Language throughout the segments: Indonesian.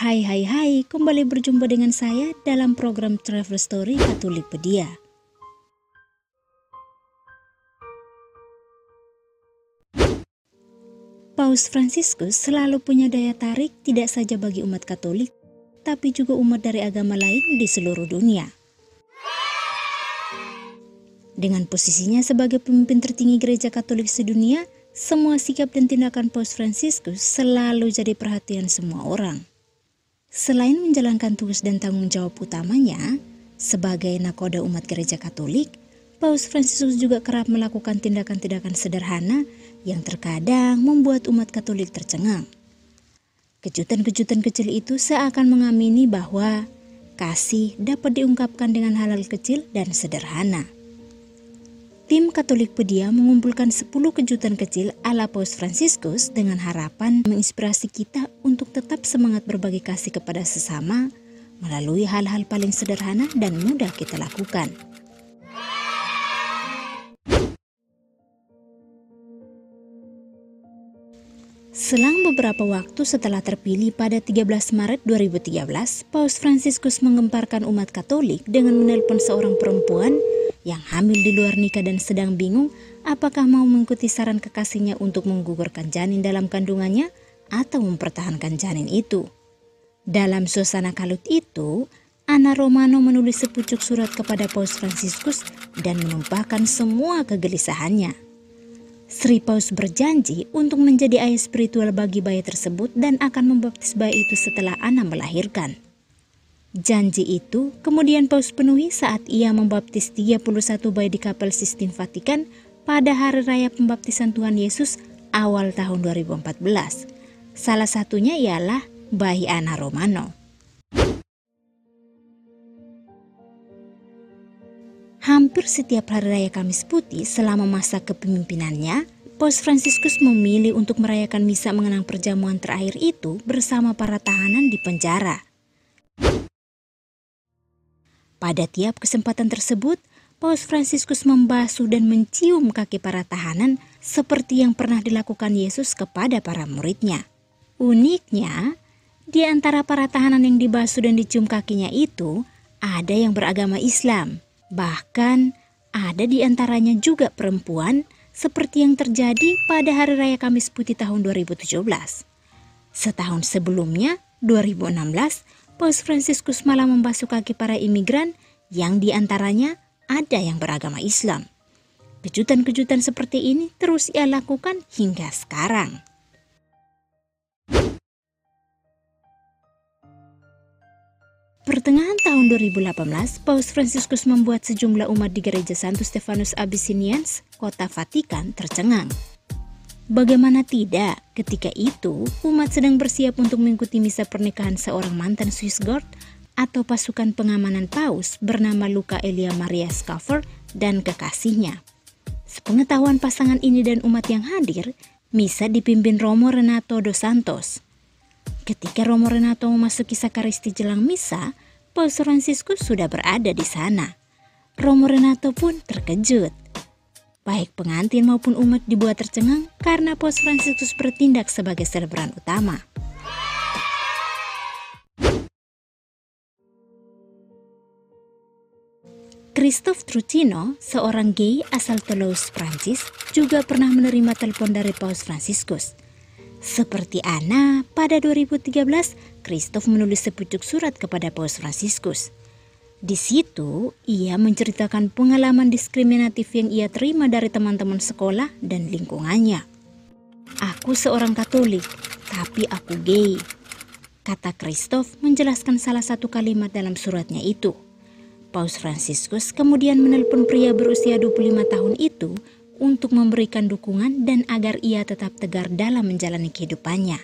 Hai hai hai, kembali berjumpa dengan saya dalam program Travel Story Katolikpedia. Paus Fransiskus selalu punya daya tarik tidak saja bagi umat Katolik, tapi juga umat dari agama lain di seluruh dunia. Dengan posisinya sebagai pemimpin tertinggi gereja Katolik sedunia, semua sikap dan tindakan Paus Fransiskus selalu jadi perhatian semua orang. Selain menjalankan tugas dan tanggung jawab utamanya sebagai nakoda umat gereja Katolik, Paus Fransiskus juga kerap melakukan tindakan-tindakan sederhana yang terkadang membuat umat Katolik tercengang. Kejutan-kejutan kecil itu seakan mengamini bahwa kasih dapat diungkapkan dengan hal-hal kecil dan sederhana. Tim Katolik Pedia mengumpulkan 10 kejutan kecil ala Paus Fransiskus dengan harapan menginspirasi kita untuk tetap semangat berbagi kasih kepada sesama melalui hal-hal paling sederhana dan mudah kita lakukan. Selang beberapa waktu setelah terpilih pada 13 Maret 2013, Paus Fransiskus mengemparkan umat Katolik dengan menelpon seorang perempuan yang hamil di luar nikah dan sedang bingung apakah mau mengikuti saran kekasihnya untuk menggugurkan janin dalam kandungannya atau mempertahankan janin itu. Dalam suasana kalut itu, Ana Romano menulis sepucuk surat kepada Paus Fransiskus dan menumpahkan semua kegelisahannya. Sri Paus berjanji untuk menjadi ayah spiritual bagi bayi tersebut dan akan membaptis bayi itu setelah Ana melahirkan. Janji itu kemudian Paus penuhi saat ia membaptis 31 bayi di kapel Sistine Vatikan pada hari raya pembaptisan Tuhan Yesus awal tahun 2014. Salah satunya ialah bayi Ana Romano. Hampir setiap hari raya Kamis Putih selama masa kepemimpinannya, Paus Fransiskus memilih untuk merayakan misa mengenang perjamuan terakhir itu bersama para tahanan di penjara. Pada tiap kesempatan tersebut, Paus Fransiskus membasuh dan mencium kaki para tahanan seperti yang pernah dilakukan Yesus kepada para muridnya. Uniknya, di antara para tahanan yang dibasuh dan dicium kakinya itu, ada yang beragama Islam. Bahkan, ada di antaranya juga perempuan seperti yang terjadi pada Hari Raya Kamis Putih tahun 2017. Setahun sebelumnya, 2016, Paus Fransiskus malah membasuh kaki para imigran yang di antaranya ada yang beragama Islam. Kejutan-kejutan seperti ini terus ia lakukan hingga sekarang. Pertengahan tahun 2018, Paus Fransiskus membuat sejumlah umat di gereja Santo Stefanus Abyssinians, kota Vatikan, tercengang. Bagaimana tidak, ketika itu umat sedang bersiap untuk mengikuti misa pernikahan seorang mantan Swiss Guard atau pasukan pengamanan paus bernama Luca Elia Maria Scaffer dan kekasihnya. Sepengetahuan pasangan ini dan umat yang hadir, misa dipimpin Romo Renato dos Santos. Ketika Romo Renato memasuki sakaristi jelang misa, Paus Franciscus sudah berada di sana. Romo Renato pun terkejut Baik pengantin maupun umat dibuat tercengang karena Paus Fransiskus bertindak sebagai selebran utama. Christophe Trucino, seorang gay asal Toulouse, Prancis, juga pernah menerima telepon dari Paus Fransiskus. Seperti Anna, pada 2013, Christophe menulis sepucuk surat kepada Paus Fransiskus. Di situ, ia menceritakan pengalaman diskriminatif yang ia terima dari teman-teman sekolah dan lingkungannya. Aku seorang Katolik, tapi aku gay. Kata Christoph menjelaskan salah satu kalimat dalam suratnya itu. Paus Franciscus kemudian menelpon pria berusia 25 tahun itu untuk memberikan dukungan dan agar ia tetap tegar dalam menjalani kehidupannya.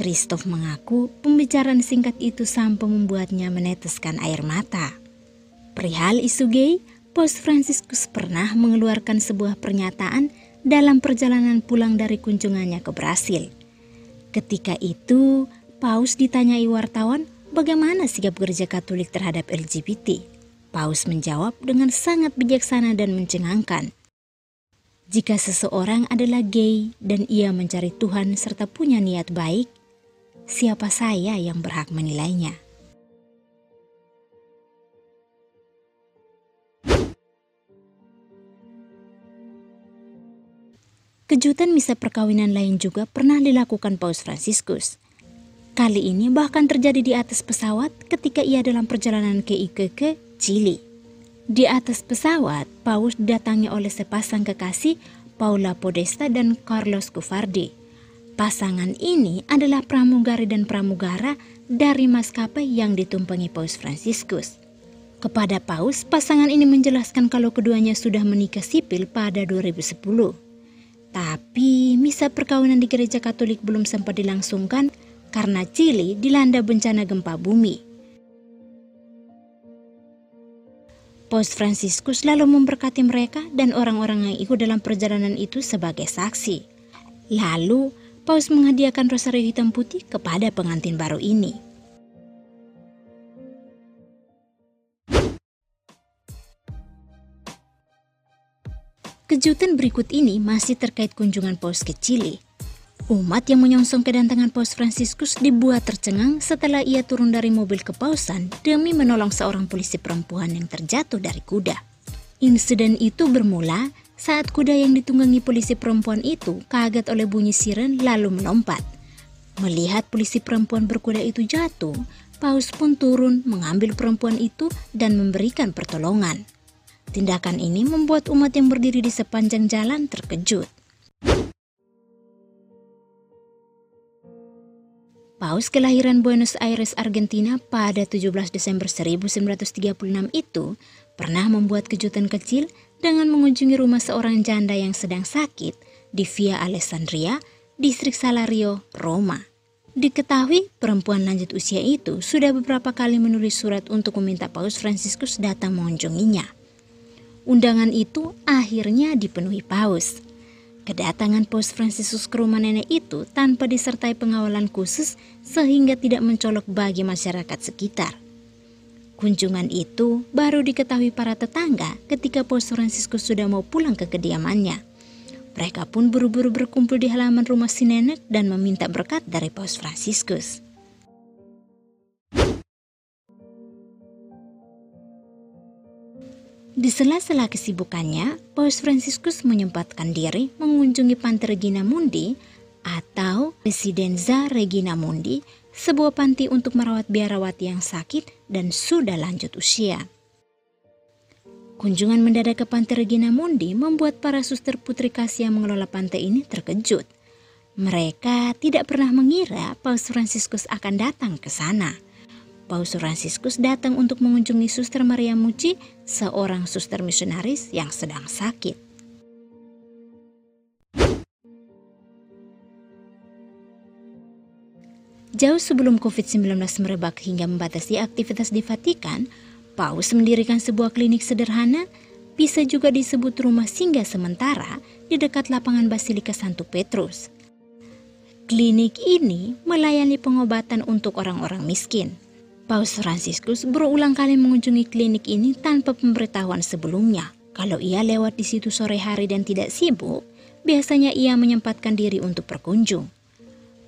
Christoph mengaku pembicaraan singkat itu sampai membuatnya meneteskan air mata. Perihal isu gay, Paus Franciscus pernah mengeluarkan sebuah pernyataan dalam perjalanan pulang dari kunjungannya ke Brasil. Ketika itu, Paus ditanyai wartawan bagaimana sikap gereja Katolik terhadap LGBT. Paus menjawab dengan sangat bijaksana dan mencengangkan. Jika seseorang adalah gay dan ia mencari Tuhan serta punya niat baik, siapa saya yang berhak menilainya? Kejutan misa perkawinan lain juga pernah dilakukan Paus Franciscus. Kali ini bahkan terjadi di atas pesawat ketika ia dalam perjalanan ke Iquique, Chili. Di atas pesawat, Paus didatangi oleh sepasang kekasih Paula Podesta dan Carlos Cufardi. Pasangan ini adalah pramugari dan pramugara dari maskapai yang ditumpangi Paus Franciscus. Kepada Paus, pasangan ini menjelaskan kalau keduanya sudah menikah sipil pada 2010. Tapi misa perkawinan di gereja Katolik belum sempat dilangsungkan karena Chili dilanda bencana gempa bumi. Paus Franciscus lalu memberkati mereka dan orang-orang yang ikut dalam perjalanan itu sebagai saksi. Lalu, Paus menghadiahkan rosario hitam putih kepada pengantin baru ini. Kejutan berikut ini masih terkait kunjungan Paus ke Chile. Umat yang menyongsong kedatangan Paus Franciscus dibuat tercengang setelah ia turun dari mobil kepausan demi menolong seorang polisi perempuan yang terjatuh dari kuda. Insiden itu bermula saat kuda yang ditunggangi polisi perempuan itu kaget oleh bunyi siren lalu melompat. Melihat polisi perempuan berkuda itu jatuh, Paus pun turun mengambil perempuan itu dan memberikan pertolongan. Tindakan ini membuat umat yang berdiri di sepanjang jalan terkejut. Paus kelahiran Buenos Aires, Argentina pada 17 Desember 1936 itu pernah membuat kejutan kecil dengan mengunjungi rumah seorang janda yang sedang sakit di Via Alessandria, distrik Salario, Roma. Diketahui perempuan lanjut usia itu sudah beberapa kali menulis surat untuk meminta Paus Franciscus datang mengunjunginya. Undangan itu akhirnya dipenuhi Paus. Kedatangan Paus Franciscus ke rumah nenek itu tanpa disertai pengawalan khusus sehingga tidak mencolok bagi masyarakat sekitar. Kunjungan itu baru diketahui para tetangga ketika Paus Franciscus sudah mau pulang ke kediamannya. Mereka pun buru-buru berkumpul di halaman rumah si nenek dan meminta berkat dari Paus Franciscus. Di sela-sela kesibukannya, Paus Franciscus menyempatkan diri mengunjungi Panti Regina Mundi atau Residenza Regina Mundi, sebuah panti untuk merawat biarawati yang sakit dan sudah lanjut usia. Kunjungan mendadak ke Panti Regina Mundi membuat para suster putri kasih yang mengelola pantai ini terkejut. Mereka tidak pernah mengira Paus Franciscus akan datang ke sana. Paus Franciscus datang untuk mengunjungi Suster Maria Muci, seorang suster misionaris yang sedang sakit. Jauh sebelum COVID-19 merebak hingga membatasi aktivitas di Vatikan, Paus mendirikan sebuah klinik sederhana, bisa juga disebut rumah singgah sementara di dekat lapangan Basilika Santo Petrus. Klinik ini melayani pengobatan untuk orang-orang miskin. Paus Franciscus berulang kali mengunjungi klinik ini tanpa pemberitahuan sebelumnya. Kalau ia lewat di situ sore hari dan tidak sibuk, biasanya ia menyempatkan diri untuk berkunjung.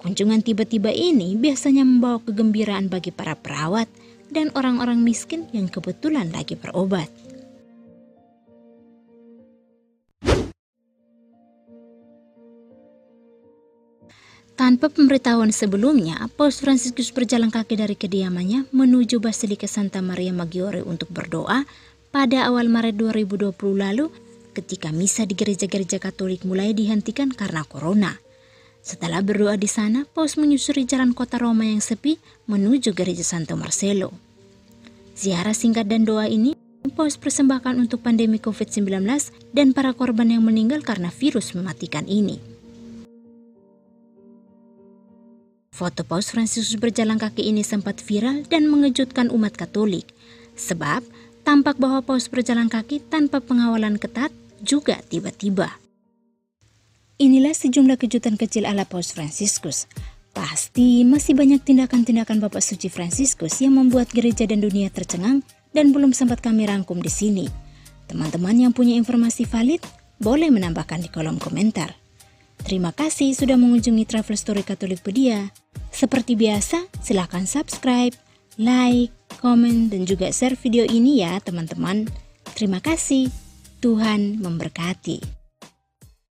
Kunjungan tiba-tiba ini biasanya membawa kegembiraan bagi para perawat dan orang-orang miskin yang kebetulan lagi berobat. Tanpa pemberitahuan sebelumnya, Paus Franciscus berjalan kaki dari kediamannya menuju Basilika Santa Maria Maggiore untuk berdoa pada awal Maret 2020 lalu ketika misa di gereja-gereja Katolik mulai dihentikan karena corona. Setelah berdoa di sana, Paus menyusuri jalan kota Roma yang sepi menuju gereja Santo Marcelo. Ziarah singkat dan doa ini Paus persembahkan untuk pandemi COVID-19 dan para korban yang meninggal karena virus mematikan ini. Foto Paus Franciscus berjalan kaki ini sempat viral dan mengejutkan umat Katolik, sebab tampak bahwa Paus berjalan kaki tanpa pengawalan ketat juga tiba-tiba. Inilah sejumlah kejutan kecil ala Paus Franciscus. Pasti masih banyak tindakan-tindakan Bapak Suci Franciscus yang membuat gereja dan dunia tercengang dan belum sempat kami rangkum di sini. Teman-teman yang punya informasi valid boleh menambahkan di kolom komentar. Terima kasih sudah mengunjungi Travel Story Katolikpedia. Seperti biasa, silahkan subscribe, like, komen, dan juga share video ini ya teman-teman. Terima kasih. Tuhan memberkati.